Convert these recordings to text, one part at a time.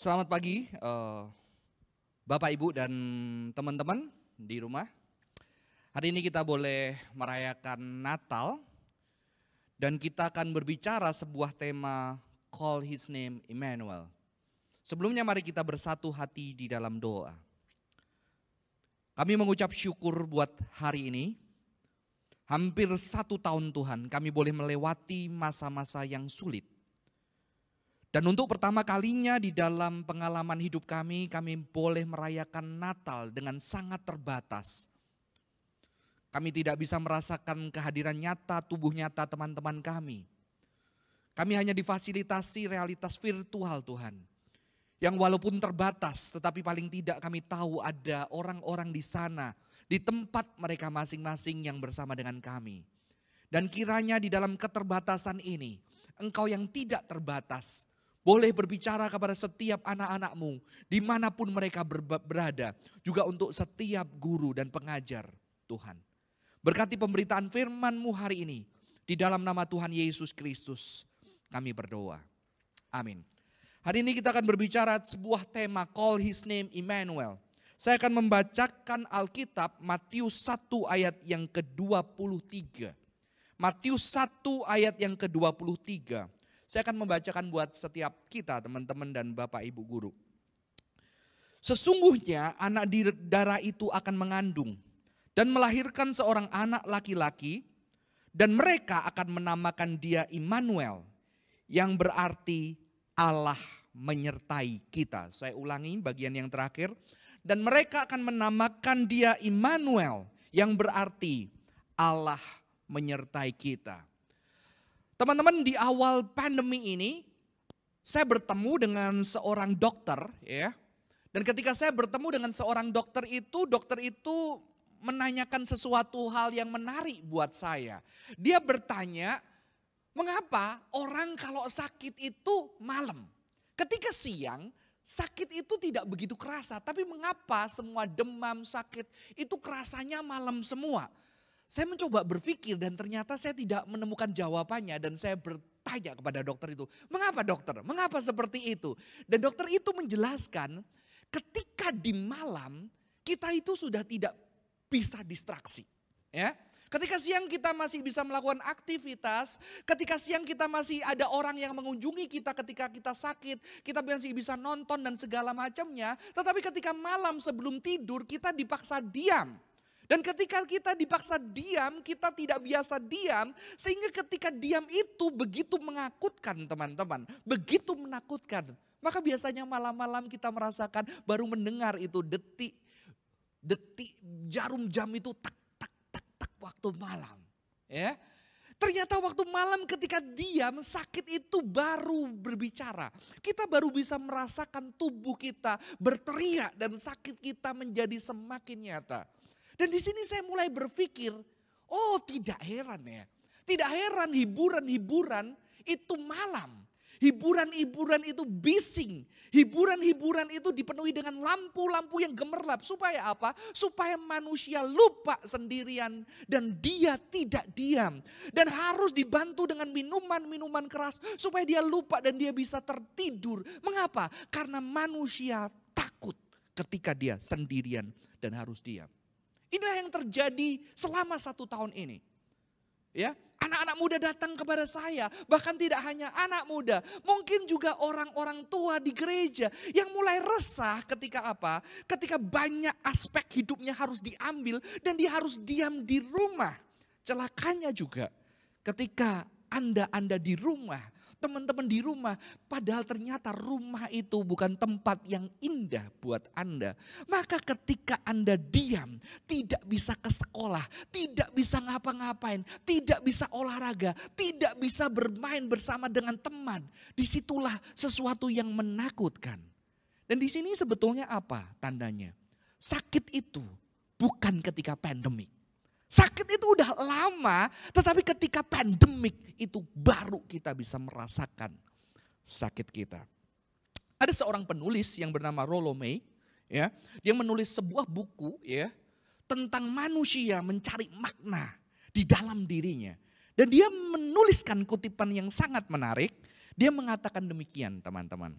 Selamat pagi, uh, Bapak, Ibu, dan teman-teman di rumah. Hari ini kita boleh merayakan Natal, dan kita akan berbicara sebuah tema Call His Name Emmanuel. Sebelumnya mari kita bersatu hati di dalam doa. Kami mengucap syukur buat hari ini. Hampir satu tahun Tuhan kami boleh melewati masa-masa yang sulit dan untuk pertama kalinya di dalam pengalaman hidup kami, kami boleh merayakan Natal dengan sangat terbatas. Kami tidak bisa merasakan kehadiran nyata, tubuh nyata teman-teman kami. Kami hanya difasilitasi realitas virtual Tuhan. Yang walaupun terbatas, tetapi paling tidak kami tahu ada orang-orang di sana, di tempat mereka masing-masing yang bersama dengan kami. Dan kiranya di dalam keterbatasan ini, engkau yang tidak terbatas, boleh berbicara kepada setiap anak-anakmu, di mana pun mereka berada, juga untuk setiap guru dan pengajar Tuhan. Berkati pemberitaan firman-Mu hari ini, di dalam nama Tuhan Yesus Kristus, kami berdoa. Amin. Hari ini kita akan berbicara sebuah tema, Call His Name Emmanuel. Saya akan membacakan Alkitab Matius 1 ayat yang ke-23. Matius 1 ayat yang ke-23. Saya akan membacakan buat setiap kita teman-teman dan Bapak Ibu guru. Sesungguhnya anak di darah itu akan mengandung dan melahirkan seorang anak laki-laki dan mereka akan menamakan dia Immanuel yang berarti Allah menyertai kita. Saya ulangi bagian yang terakhir. Dan mereka akan menamakan dia Immanuel yang berarti Allah menyertai kita. Teman-teman di awal pandemi ini saya bertemu dengan seorang dokter ya. Dan ketika saya bertemu dengan seorang dokter itu, dokter itu menanyakan sesuatu hal yang menarik buat saya. Dia bertanya, mengapa orang kalau sakit itu malam? Ketika siang, sakit itu tidak begitu kerasa. Tapi mengapa semua demam, sakit itu kerasanya malam semua? Saya mencoba berpikir dan ternyata saya tidak menemukan jawabannya dan saya bertanya kepada dokter itu, mengapa dokter? Mengapa seperti itu? Dan dokter itu menjelaskan ketika di malam kita itu sudah tidak bisa distraksi. Ya, Ketika siang kita masih bisa melakukan aktivitas, ketika siang kita masih ada orang yang mengunjungi kita ketika kita sakit, kita masih bisa nonton dan segala macamnya. Tetapi ketika malam sebelum tidur kita dipaksa diam. Dan ketika kita dipaksa diam, kita tidak biasa diam. Sehingga ketika diam itu begitu mengakutkan teman-teman. Begitu menakutkan. Maka biasanya malam-malam kita merasakan baru mendengar itu detik. Detik jarum jam itu tak tak tak tak waktu malam. Ya, Ternyata waktu malam ketika diam sakit itu baru berbicara. Kita baru bisa merasakan tubuh kita berteriak dan sakit kita menjadi semakin nyata. Dan di sini saya mulai berpikir, oh tidak heran ya. Tidak heran hiburan-hiburan itu malam. Hiburan-hiburan itu bising. Hiburan-hiburan itu dipenuhi dengan lampu-lampu yang gemerlap. Supaya apa? Supaya manusia lupa sendirian dan dia tidak diam. Dan harus dibantu dengan minuman-minuman keras supaya dia lupa dan dia bisa tertidur. Mengapa? Karena manusia takut ketika dia sendirian dan harus diam. Inilah yang terjadi selama satu tahun ini. Ya, anak-anak muda datang kepada saya, bahkan tidak hanya anak muda, mungkin juga orang-orang tua di gereja yang mulai resah ketika apa? Ketika banyak aspek hidupnya harus diambil dan dia harus diam di rumah. Celakanya juga ketika Anda-anda di rumah teman-teman di rumah. Padahal ternyata rumah itu bukan tempat yang indah buat Anda. Maka ketika Anda diam, tidak bisa ke sekolah, tidak bisa ngapa-ngapain, tidak bisa olahraga, tidak bisa bermain bersama dengan teman. Di situlah sesuatu yang menakutkan. Dan di sini sebetulnya apa tandanya? Sakit itu bukan ketika pandemik Sakit itu udah lama, tetapi ketika pandemik itu baru kita bisa merasakan sakit kita. Ada seorang penulis yang bernama Rollo May, ya, dia menulis sebuah buku ya tentang manusia mencari makna di dalam dirinya. Dan dia menuliskan kutipan yang sangat menarik. Dia mengatakan demikian, teman-teman.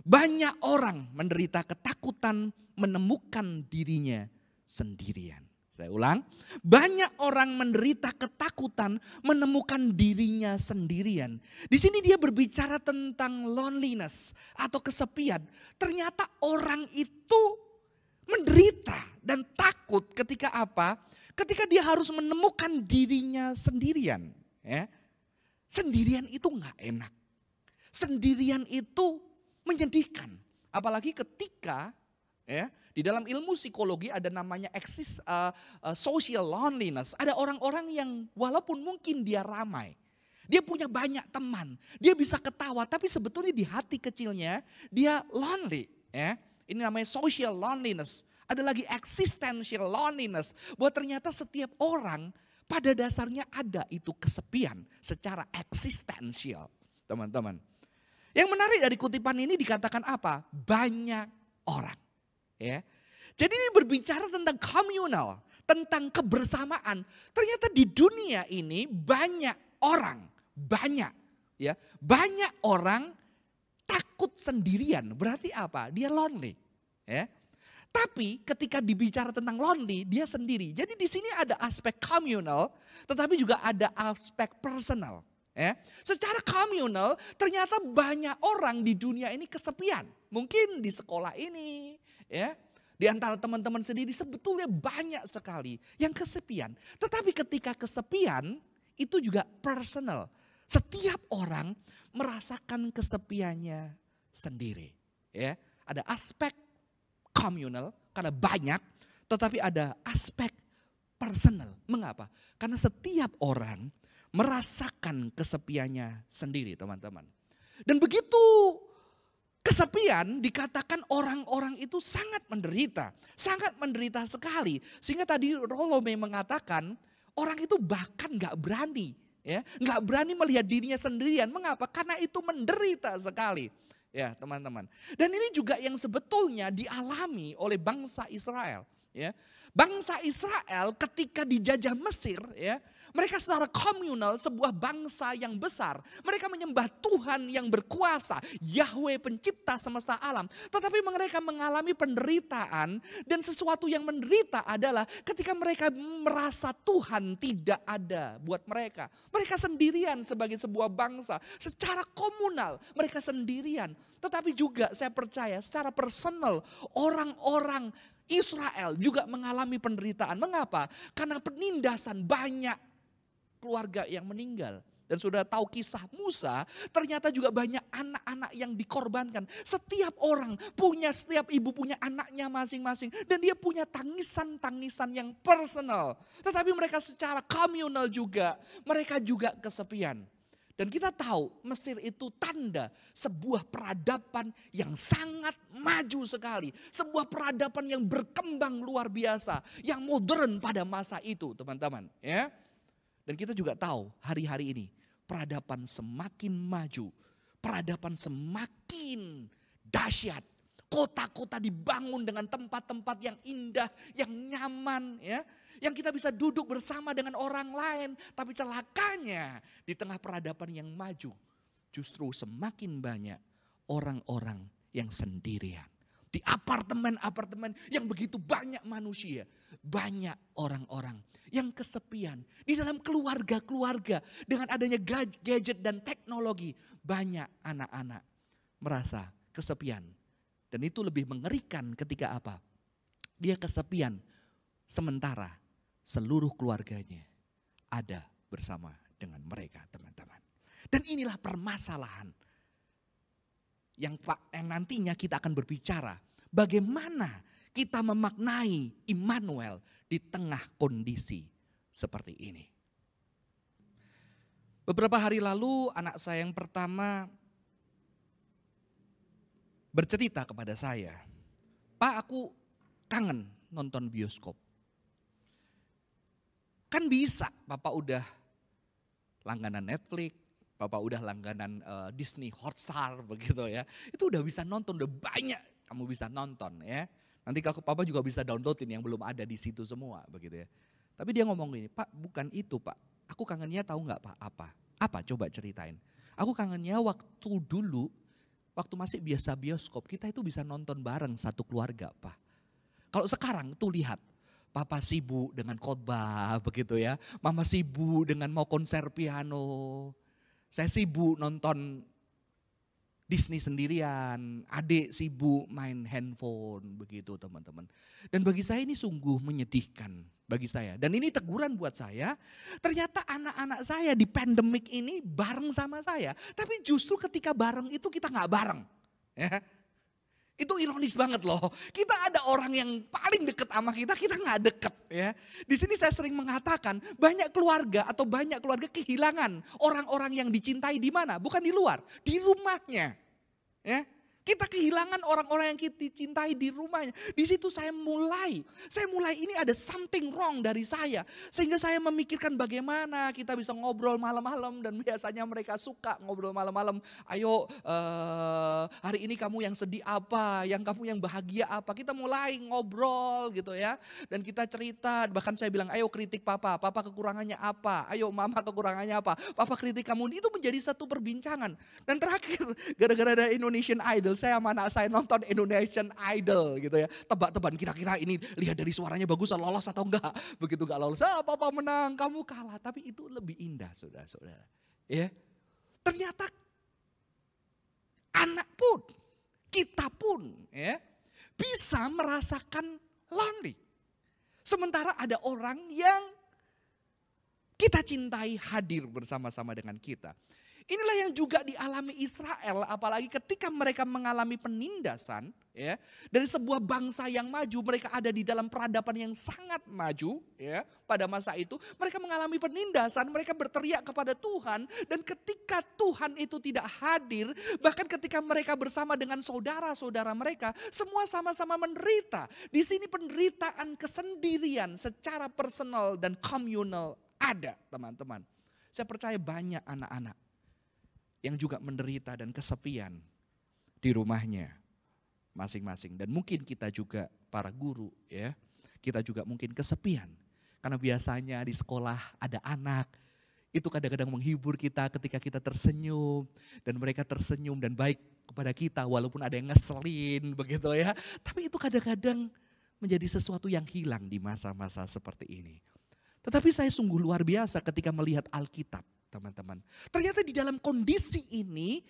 Banyak orang menderita ketakutan menemukan dirinya sendirian. Saya ulang, banyak orang menderita ketakutan menemukan dirinya sendirian. Di sini dia berbicara tentang loneliness atau kesepian. Ternyata orang itu menderita dan takut ketika apa? Ketika dia harus menemukan dirinya sendirian. Ya. Sendirian itu nggak enak. Sendirian itu menyedihkan. Apalagi ketika ya di dalam ilmu psikologi ada namanya exist uh, uh, social loneliness. Ada orang-orang yang walaupun mungkin dia ramai, dia punya banyak teman, dia bisa ketawa, tapi sebetulnya di hati kecilnya dia lonely. Ya, ini namanya social loneliness. Ada lagi existential loneliness. Bahwa ternyata setiap orang pada dasarnya ada itu kesepian secara eksistensial. Teman-teman. Yang menarik dari kutipan ini dikatakan apa? Banyak orang. Ya. Jadi ini berbicara tentang komunal, tentang kebersamaan. Ternyata di dunia ini banyak orang, banyak ya, banyak orang takut sendirian. Berarti apa? Dia lonely, ya. Tapi ketika dibicara tentang lonely, dia sendiri. Jadi di sini ada aspek komunal, tetapi juga ada aspek personal. Ya. Secara komunal, ternyata banyak orang di dunia ini kesepian. Mungkin di sekolah ini, ya, di antara teman-teman sendiri sebetulnya banyak sekali yang kesepian. Tetapi ketika kesepian itu juga personal. Setiap orang merasakan kesepiannya sendiri. Ya, ada aspek komunal karena banyak, tetapi ada aspek personal. Mengapa? Karena setiap orang merasakan kesepiannya sendiri, teman-teman. Dan begitu kesepian dikatakan orang-orang itu sangat menderita, sangat menderita sekali. Sehingga tadi Rolome mengatakan orang itu bahkan nggak berani, ya, nggak berani melihat dirinya sendirian. Mengapa? Karena itu menderita sekali. Ya, teman-teman. Dan ini juga yang sebetulnya dialami oleh bangsa Israel, ya. Bangsa Israel ketika dijajah Mesir, ya, mereka secara komunal sebuah bangsa yang besar. Mereka menyembah Tuhan yang berkuasa, Yahweh pencipta semesta alam. Tetapi mereka mengalami penderitaan dan sesuatu yang menderita adalah ketika mereka merasa Tuhan tidak ada buat mereka. Mereka sendirian sebagai sebuah bangsa. Secara komunal mereka sendirian. Tetapi juga saya percaya secara personal orang-orang Israel juga mengalami penderitaan. Mengapa? Karena penindasan banyak keluarga yang meninggal. Dan sudah tahu kisah Musa, ternyata juga banyak anak-anak yang dikorbankan. Setiap orang punya, setiap ibu punya anaknya masing-masing. Dan dia punya tangisan-tangisan yang personal. Tetapi mereka secara komunal juga, mereka juga kesepian. Dan kita tahu Mesir itu tanda sebuah peradaban yang sangat maju sekali. Sebuah peradaban yang berkembang luar biasa. Yang modern pada masa itu teman-teman. Ya. Dan kita juga tahu hari-hari ini peradaban semakin maju, peradaban semakin dahsyat. Kota-kota dibangun dengan tempat-tempat yang indah, yang nyaman ya. Yang kita bisa duduk bersama dengan orang lain. Tapi celakanya di tengah peradaban yang maju. Justru semakin banyak orang-orang yang sendirian. Di apartemen-apartemen yang begitu banyak manusia. Banyak orang-orang yang kesepian. Di dalam keluarga-keluarga dengan adanya gadget dan teknologi. Banyak anak-anak merasa kesepian. Dan itu lebih mengerikan ketika apa? Dia kesepian sementara seluruh keluarganya ada bersama dengan mereka teman-teman. Dan inilah permasalahan yang yang nantinya kita akan berbicara bagaimana kita memaknai Immanuel di tengah kondisi seperti ini. Beberapa hari lalu anak saya yang pertama bercerita kepada saya, Pak aku kangen nonton bioskop. Kan bisa, Bapak udah langganan Netflix, Bapak udah langganan uh, Disney Hotstar begitu ya. Itu udah bisa nonton, udah banyak kamu bisa nonton ya. Nanti kalau Papa juga bisa downloadin yang belum ada di situ semua begitu ya. Tapi dia ngomong gini, Pak bukan itu Pak. Aku kangennya tahu nggak Pak apa? Apa? Coba ceritain. Aku kangennya waktu dulu waktu masih biasa bioskop, kita itu bisa nonton bareng satu keluarga, Pak. Kalau sekarang tuh lihat, Papa sibuk dengan khotbah begitu ya. Mama sibuk dengan mau konser piano. Saya sibuk nonton Disney sendirian, adik sibuk main handphone begitu teman-teman. Dan bagi saya ini sungguh menyedihkan bagi saya. Dan ini teguran buat saya, ternyata anak-anak saya di pandemik ini bareng sama saya. Tapi justru ketika bareng itu kita nggak bareng. Ya. Itu ironis banget loh. Kita ada orang yang paling deket sama kita, kita nggak deket ya. Di sini saya sering mengatakan banyak keluarga atau banyak keluarga kehilangan orang-orang yang dicintai di mana? Bukan di luar, di rumahnya. Ya, kita kehilangan orang-orang yang kita cintai di rumahnya. Di situ saya mulai, saya mulai ini ada something wrong dari saya. Sehingga saya memikirkan bagaimana kita bisa ngobrol malam-malam dan biasanya mereka suka ngobrol malam-malam. Ayo uh, hari ini kamu yang sedih apa, yang kamu yang bahagia apa. Kita mulai ngobrol gitu ya. Dan kita cerita, bahkan saya bilang ayo kritik papa, papa kekurangannya apa, ayo mama kekurangannya apa. Papa kritik kamu, itu menjadi satu perbincangan. Dan terakhir, gara-gara ada Indonesian Idol, Idol, saya sama anak saya nonton Indonesian Idol gitu ya. Tebak-tebakan kira-kira ini lihat dari suaranya bagus lolos atau enggak. Begitu enggak lolos, ah papa menang, kamu kalah. Tapi itu lebih indah saudara-saudara. Ya, Ternyata anak pun, kita pun ya bisa merasakan lonely. Sementara ada orang yang kita cintai hadir bersama-sama dengan kita. Inilah yang juga dialami Israel, apalagi ketika mereka mengalami penindasan, ya dari sebuah bangsa yang maju, mereka ada di dalam peradaban yang sangat maju, ya pada masa itu mereka mengalami penindasan, mereka berteriak kepada Tuhan, dan ketika Tuhan itu tidak hadir, bahkan ketika mereka bersama dengan saudara-saudara mereka, semua sama-sama menderita. Di sini penderitaan kesendirian secara personal dan komunal ada, teman-teman. Saya percaya banyak anak-anak yang juga menderita dan kesepian di rumahnya masing-masing. Dan mungkin kita juga para guru ya, kita juga mungkin kesepian. Karena biasanya di sekolah ada anak, itu kadang-kadang menghibur kita ketika kita tersenyum dan mereka tersenyum dan baik kepada kita walaupun ada yang ngeselin begitu ya. Tapi itu kadang-kadang menjadi sesuatu yang hilang di masa-masa seperti ini. Tetapi saya sungguh luar biasa ketika melihat Alkitab teman-teman. Ternyata di dalam kondisi ini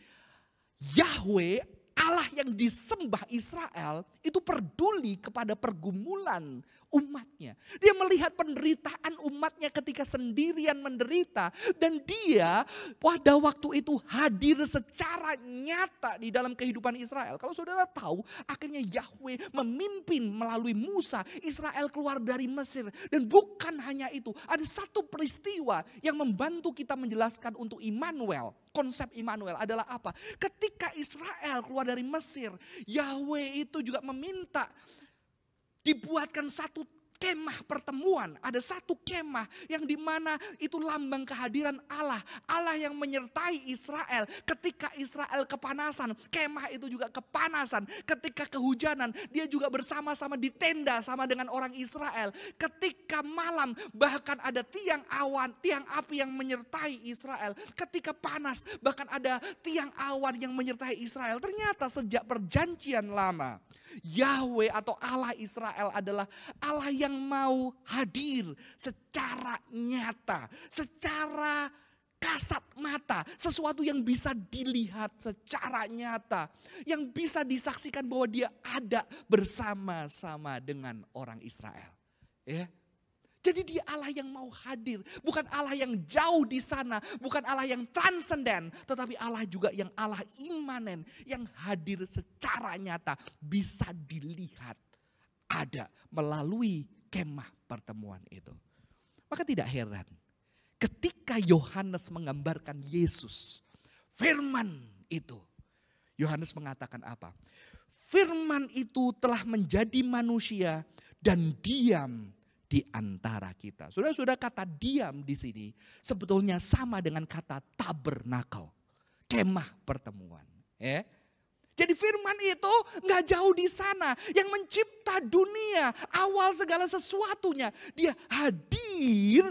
Yahweh Allah yang disembah Israel itu peduli kepada pergumulan umatnya. Dia melihat penderitaan umatnya ketika sendirian menderita. Dan dia pada waktu itu hadir secara nyata di dalam kehidupan Israel. Kalau saudara tahu akhirnya Yahweh memimpin melalui Musa Israel keluar dari Mesir. Dan bukan hanya itu ada satu peristiwa yang membantu kita menjelaskan untuk Immanuel konsep Immanuel adalah apa? Ketika Israel keluar dari Mesir, Yahweh itu juga meminta dibuatkan satu kemah pertemuan. Ada satu kemah yang di mana itu lambang kehadiran Allah. Allah yang menyertai Israel. Ketika Israel kepanasan, kemah itu juga kepanasan. Ketika kehujanan, dia juga bersama-sama di tenda sama dengan orang Israel. Ketika malam, bahkan ada tiang awan, tiang api yang menyertai Israel. Ketika panas, bahkan ada tiang awan yang menyertai Israel. Ternyata sejak perjanjian lama, Yahweh atau Allah Israel adalah Allah yang mau hadir secara nyata, secara kasat mata, sesuatu yang bisa dilihat secara nyata, yang bisa disaksikan bahwa dia ada bersama-sama dengan orang Israel. Ya. Jadi dia Allah yang mau hadir, bukan Allah yang jauh di sana, bukan Allah yang transenden, tetapi Allah juga yang Allah imanen, yang hadir secara nyata, bisa dilihat. Ada melalui kemah pertemuan itu. Maka tidak heran. Ketika Yohanes menggambarkan Yesus, firman itu, Yohanes mengatakan apa? Firman itu telah menjadi manusia dan diam di antara kita. Sudah-sudah kata diam di sini sebetulnya sama dengan kata tabernakel, kemah pertemuan. Ya. Jadi firman itu nggak jauh di sana. Yang mencipta dunia, awal segala sesuatunya. Dia hadir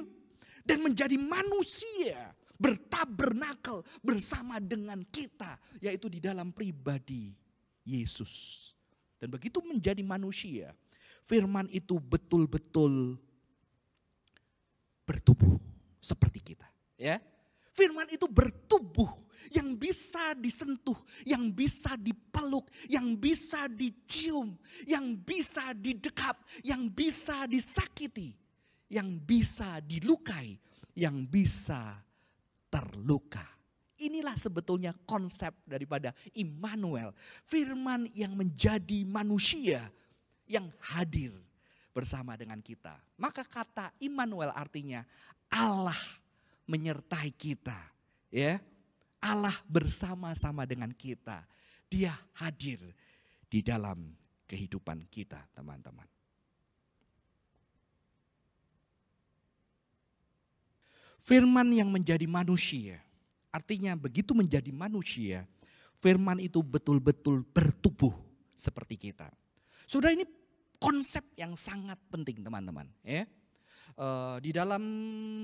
dan menjadi manusia bertabernakel bersama dengan kita, yaitu di dalam pribadi Yesus. Dan begitu menjadi manusia, firman itu betul-betul bertubuh seperti kita, ya. Firman itu bertubuh yang bisa disentuh, yang bisa dipeluk, yang bisa dicium, yang bisa didekap, yang bisa disakiti, yang bisa dilukai, yang bisa terluka. Inilah sebetulnya konsep daripada Immanuel. Firman yang menjadi manusia yang hadir bersama dengan kita. Maka kata Immanuel artinya Allah menyertai kita. Ya, Allah bersama-sama dengan kita. Dia hadir di dalam kehidupan kita, teman-teman. Firman yang menjadi manusia Artinya begitu menjadi manusia, firman itu betul-betul bertubuh seperti kita. Sudah ini konsep yang sangat penting teman-teman. Ya. Uh, di dalam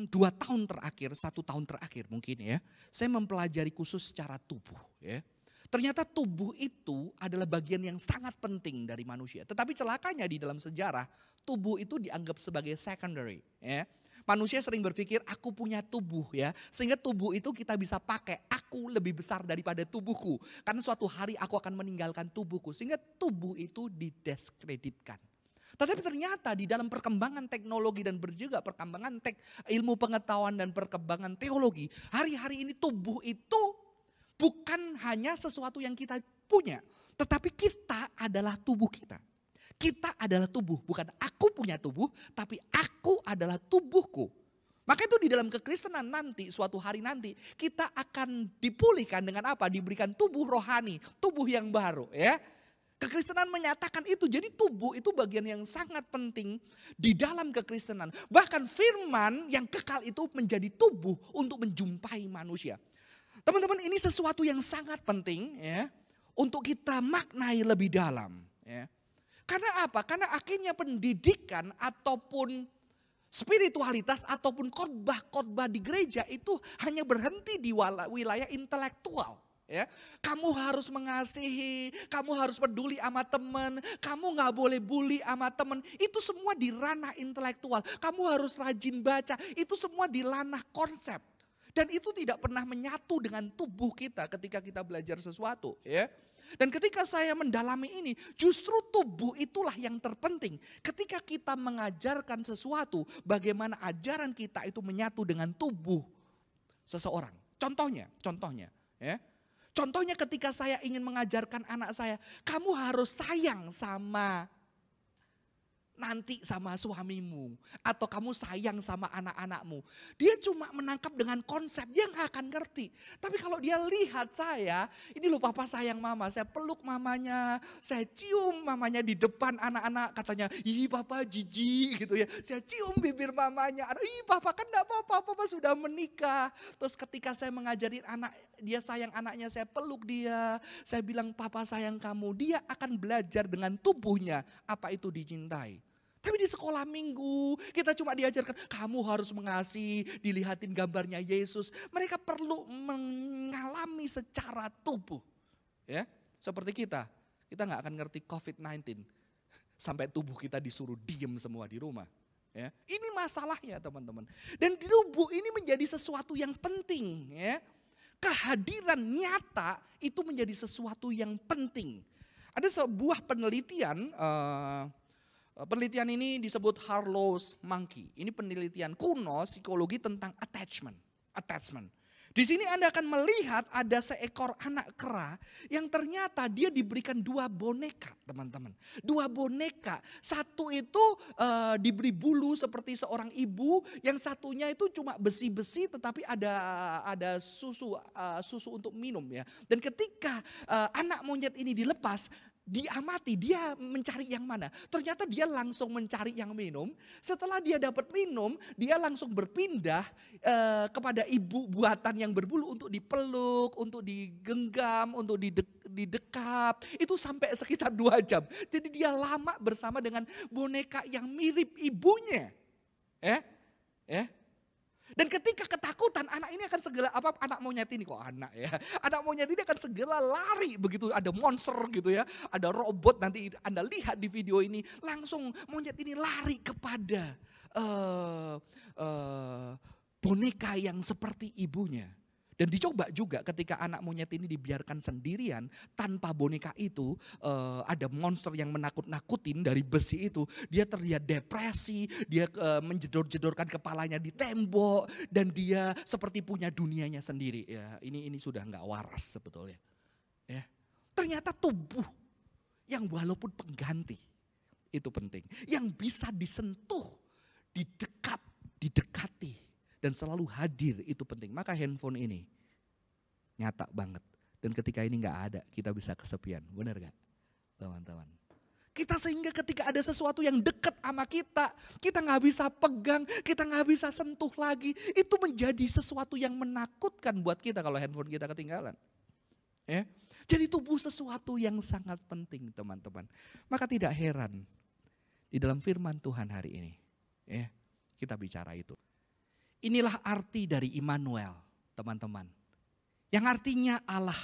dua tahun terakhir, satu tahun terakhir mungkin ya, saya mempelajari khusus secara tubuh. Ya. Ternyata tubuh itu adalah bagian yang sangat penting dari manusia. Tetapi celakanya di dalam sejarah, tubuh itu dianggap sebagai secondary. Ya. Manusia sering berpikir aku punya tubuh ya. Sehingga tubuh itu kita bisa pakai. Aku lebih besar daripada tubuhku. Karena suatu hari aku akan meninggalkan tubuhku. Sehingga tubuh itu didiskreditkan. Tetapi ternyata di dalam perkembangan teknologi dan juga perkembangan tek, ilmu pengetahuan dan perkembangan teologi. Hari-hari ini tubuh itu bukan hanya sesuatu yang kita punya. Tetapi kita adalah tubuh kita. Kita adalah tubuh, bukan aku punya tubuh, tapi aku adalah tubuhku. Maka itu di dalam kekristenan nanti, suatu hari nanti, kita akan dipulihkan dengan apa? Diberikan tubuh rohani, tubuh yang baru ya. Kekristenan menyatakan itu, jadi tubuh itu bagian yang sangat penting di dalam kekristenan. Bahkan firman yang kekal itu menjadi tubuh untuk menjumpai manusia. Teman-teman ini sesuatu yang sangat penting ya untuk kita maknai lebih dalam. Ya. Karena apa? Karena akhirnya pendidikan ataupun spiritualitas ataupun khotbah-khotbah di gereja itu hanya berhenti di wilayah intelektual. Ya, kamu harus mengasihi, kamu harus peduli sama teman, kamu nggak boleh bully sama teman. Itu semua di ranah intelektual. Kamu harus rajin baca. Itu semua di ranah konsep. Dan itu tidak pernah menyatu dengan tubuh kita ketika kita belajar sesuatu. Ya, dan ketika saya mendalami ini, justru tubuh itulah yang terpenting. Ketika kita mengajarkan sesuatu, bagaimana ajaran kita itu menyatu dengan tubuh seseorang. Contohnya, contohnya, ya. Contohnya ketika saya ingin mengajarkan anak saya, kamu harus sayang sama nanti sama suamimu atau kamu sayang sama anak-anakmu. Dia cuma menangkap dengan konsep, dia nggak akan ngerti. Tapi kalau dia lihat saya, ini loh papa sayang mama, saya peluk mamanya, saya cium mamanya di depan anak-anak katanya, ih papa jijik gitu ya. Saya cium bibir mamanya, ih papa kan enggak apa-apa, papa sudah menikah. Terus ketika saya mengajari anak, dia sayang anaknya, saya peluk dia, saya bilang papa sayang kamu, dia akan belajar dengan tubuhnya apa itu dicintai. Tapi di sekolah minggu kita cuma diajarkan kamu harus mengasihi, dilihatin gambarnya Yesus. Mereka perlu mengalami secara tubuh. Ya, seperti kita. Kita nggak akan ngerti COVID-19 sampai tubuh kita disuruh diem semua di rumah. Ya, ini masalahnya teman-teman. Dan tubuh ini menjadi sesuatu yang penting. Ya, kehadiran nyata itu menjadi sesuatu yang penting. Ada sebuah penelitian. Eh, penelitian ini disebut Harlow's Monkey. Ini penelitian kuno psikologi tentang attachment. Attachment. Di sini Anda akan melihat ada seekor anak kera yang ternyata dia diberikan dua boneka, teman-teman. Dua boneka. Satu itu uh, diberi bulu seperti seorang ibu, yang satunya itu cuma besi-besi tetapi ada ada susu uh, susu untuk minum ya. Dan ketika uh, anak monyet ini dilepas, diamati, dia mencari yang mana. Ternyata dia langsung mencari yang minum. Setelah dia dapat minum, dia langsung berpindah uh, kepada ibu buatan yang berbulu untuk dipeluk, untuk digenggam, untuk didek, didekap. Itu sampai sekitar dua jam. Jadi dia lama bersama dengan boneka yang mirip ibunya. Eh, eh. Dan ketika ketakutan, anak ini akan segera apa anak monyet ini kok anak ya. Anak monyet ini akan segera lari begitu ada monster gitu ya, ada robot nanti Anda lihat di video ini langsung monyet ini lari kepada uh, uh, boneka yang seperti ibunya. Dan dicoba juga ketika anak monyet ini dibiarkan sendirian tanpa boneka itu uh, ada monster yang menakut-nakutin dari besi itu. Dia terlihat depresi, dia uh, menjedor-jedorkan kepalanya di tembok dan dia seperti punya dunianya sendiri. Ya, ini ini sudah nggak waras sebetulnya. Ya. Ternyata tubuh yang walaupun pengganti itu penting. Yang bisa disentuh, didekap, didekati dan selalu hadir itu penting. Maka handphone ini nyata banget. Dan ketika ini nggak ada, kita bisa kesepian. Benar gak? Teman-teman. Kita sehingga ketika ada sesuatu yang dekat sama kita, kita nggak bisa pegang, kita nggak bisa sentuh lagi. Itu menjadi sesuatu yang menakutkan buat kita kalau handphone kita ketinggalan. Ya, jadi tubuh sesuatu yang sangat penting teman-teman. Maka tidak heran di dalam firman Tuhan hari ini, ya kita bicara itu. Inilah arti dari Immanuel, teman-teman. Yang artinya Allah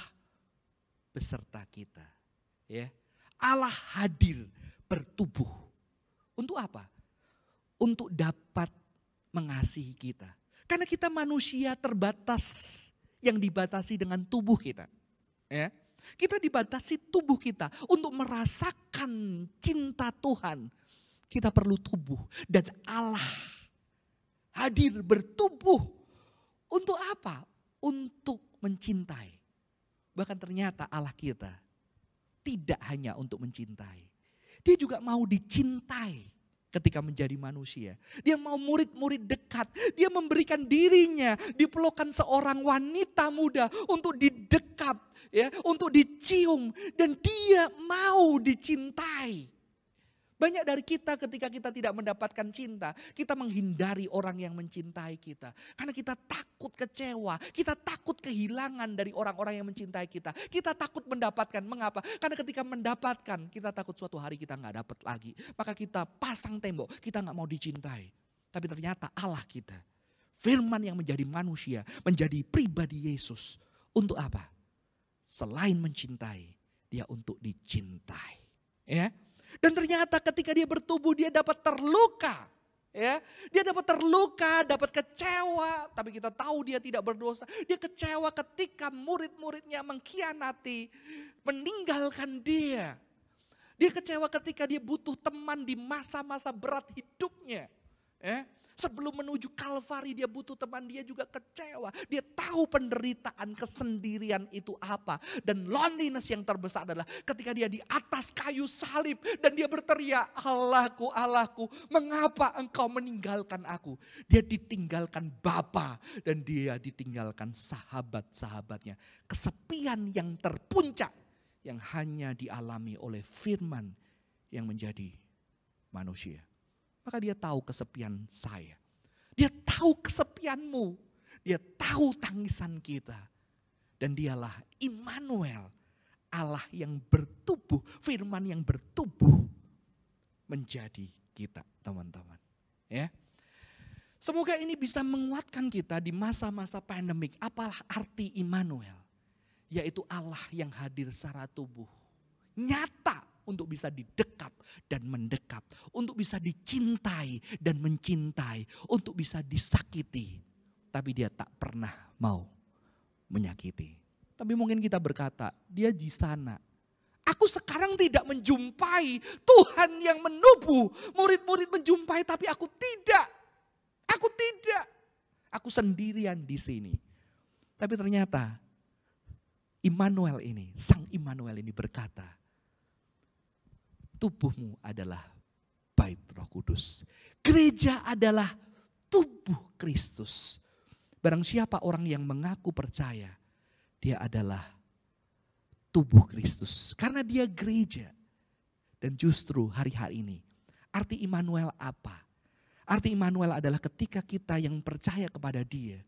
beserta kita. Ya. Allah hadir bertubuh. Untuk apa? Untuk dapat mengasihi kita. Karena kita manusia terbatas yang dibatasi dengan tubuh kita. Ya. Kita dibatasi tubuh kita untuk merasakan cinta Tuhan. Kita perlu tubuh dan Allah hadir bertubuh. Untuk apa? Untuk mencintai. Bahkan ternyata Allah kita tidak hanya untuk mencintai. Dia juga mau dicintai ketika menjadi manusia. Dia mau murid-murid dekat. Dia memberikan dirinya dipelukan seorang wanita muda untuk didekap, ya, untuk dicium dan dia mau dicintai. Banyak dari kita ketika kita tidak mendapatkan cinta, kita menghindari orang yang mencintai kita. Karena kita takut kecewa, kita takut kehilangan dari orang-orang yang mencintai kita. Kita takut mendapatkan, mengapa? Karena ketika mendapatkan, kita takut suatu hari kita nggak dapat lagi. Maka kita pasang tembok, kita nggak mau dicintai. Tapi ternyata Allah kita, firman yang menjadi manusia, menjadi pribadi Yesus. Untuk apa? Selain mencintai, dia untuk dicintai. Ya, dan ternyata ketika dia bertubuh dia dapat terluka. Ya, dia dapat terluka, dapat kecewa, tapi kita tahu dia tidak berdosa. Dia kecewa ketika murid-muridnya mengkhianati, meninggalkan dia. Dia kecewa ketika dia butuh teman di masa-masa berat hidupnya. Ya, Sebelum menuju Kalvari dia butuh teman, dia juga kecewa. Dia tahu penderitaan kesendirian itu apa. Dan loneliness yang terbesar adalah ketika dia di atas kayu salib dan dia berteriak, Allahku, Allahku, mengapa engkau meninggalkan aku? Dia ditinggalkan Bapa dan dia ditinggalkan sahabat-sahabatnya. Kesepian yang terpuncak yang hanya dialami oleh firman yang menjadi manusia maka dia tahu kesepian saya. Dia tahu kesepianmu. Dia tahu tangisan kita. Dan dialah Immanuel. Allah yang bertubuh, firman yang bertubuh menjadi kita teman-teman. Ya. Semoga ini bisa menguatkan kita di masa-masa pandemik. Apa arti Immanuel? Yaitu Allah yang hadir secara tubuh. Nyata untuk bisa didekap dan mendekap, untuk bisa dicintai dan mencintai, untuk bisa disakiti. Tapi dia tak pernah mau menyakiti. Tapi mungkin kita berkata, dia di sana. Aku sekarang tidak menjumpai Tuhan yang menubuh. Murid-murid menjumpai tapi aku tidak. Aku tidak. Aku sendirian di sini. Tapi ternyata Immanuel ini, Sang Immanuel ini berkata, tubuhmu adalah bait roh kudus. Gereja adalah tubuh Kristus. Barang siapa orang yang mengaku percaya, dia adalah tubuh Kristus. Karena dia gereja. Dan justru hari-hari ini, arti Immanuel apa? Arti Immanuel adalah ketika kita yang percaya kepada dia,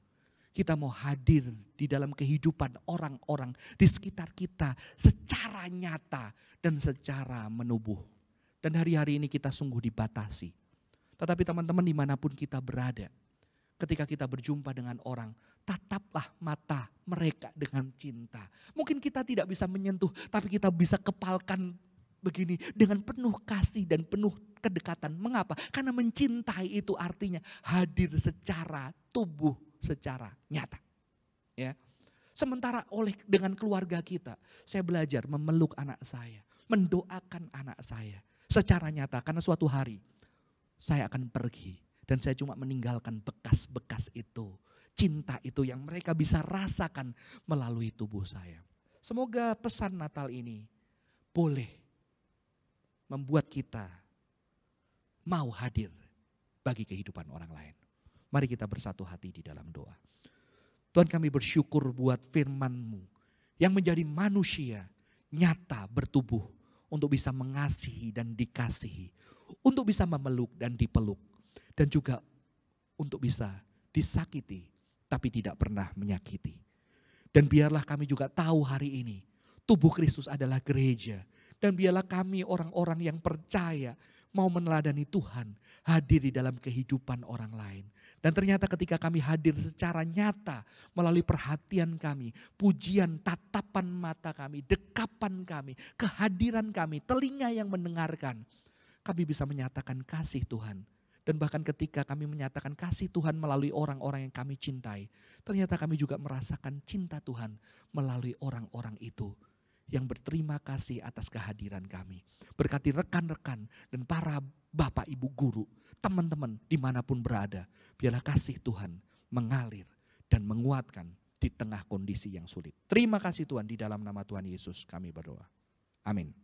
kita mau hadir di dalam kehidupan orang-orang di sekitar kita secara nyata dan secara menubuh. Dan hari-hari ini kita sungguh dibatasi. Tetapi teman-teman di mana pun kita berada, ketika kita berjumpa dengan orang, tataplah mata mereka dengan cinta. Mungkin kita tidak bisa menyentuh, tapi kita bisa kepalkan begini dengan penuh kasih dan penuh kedekatan. Mengapa? Karena mencintai itu artinya hadir secara tubuh, secara nyata. Ya. Sementara oleh dengan keluarga kita, saya belajar memeluk anak saya, mendoakan anak saya secara nyata karena suatu hari saya akan pergi dan saya cuma meninggalkan bekas-bekas itu, cinta itu yang mereka bisa rasakan melalui tubuh saya. Semoga pesan Natal ini boleh membuat kita mau hadir bagi kehidupan orang lain. Mari kita bersatu hati di dalam doa. Tuhan kami bersyukur buat firman-Mu yang menjadi manusia nyata bertubuh untuk bisa mengasihi dan dikasihi, untuk bisa memeluk dan dipeluk, dan juga untuk bisa disakiti tapi tidak pernah menyakiti. Dan biarlah kami juga tahu hari ini tubuh Kristus adalah gereja dan biarlah kami orang-orang yang percaya mau meneladani Tuhan hadir di dalam kehidupan orang lain. Dan ternyata ketika kami hadir secara nyata melalui perhatian kami, pujian, tatapan mata kami, dekapan kami, kehadiran kami, telinga yang mendengarkan, kami bisa menyatakan kasih Tuhan. Dan bahkan ketika kami menyatakan kasih Tuhan melalui orang-orang yang kami cintai, ternyata kami juga merasakan cinta Tuhan melalui orang-orang itu yang berterima kasih atas kehadiran kami. Berkati rekan-rekan dan para bapak ibu guru, teman-teman di mana pun berada. Biarlah kasih Tuhan mengalir dan menguatkan di tengah kondisi yang sulit. Terima kasih Tuhan di dalam nama Tuhan Yesus kami berdoa. Amin.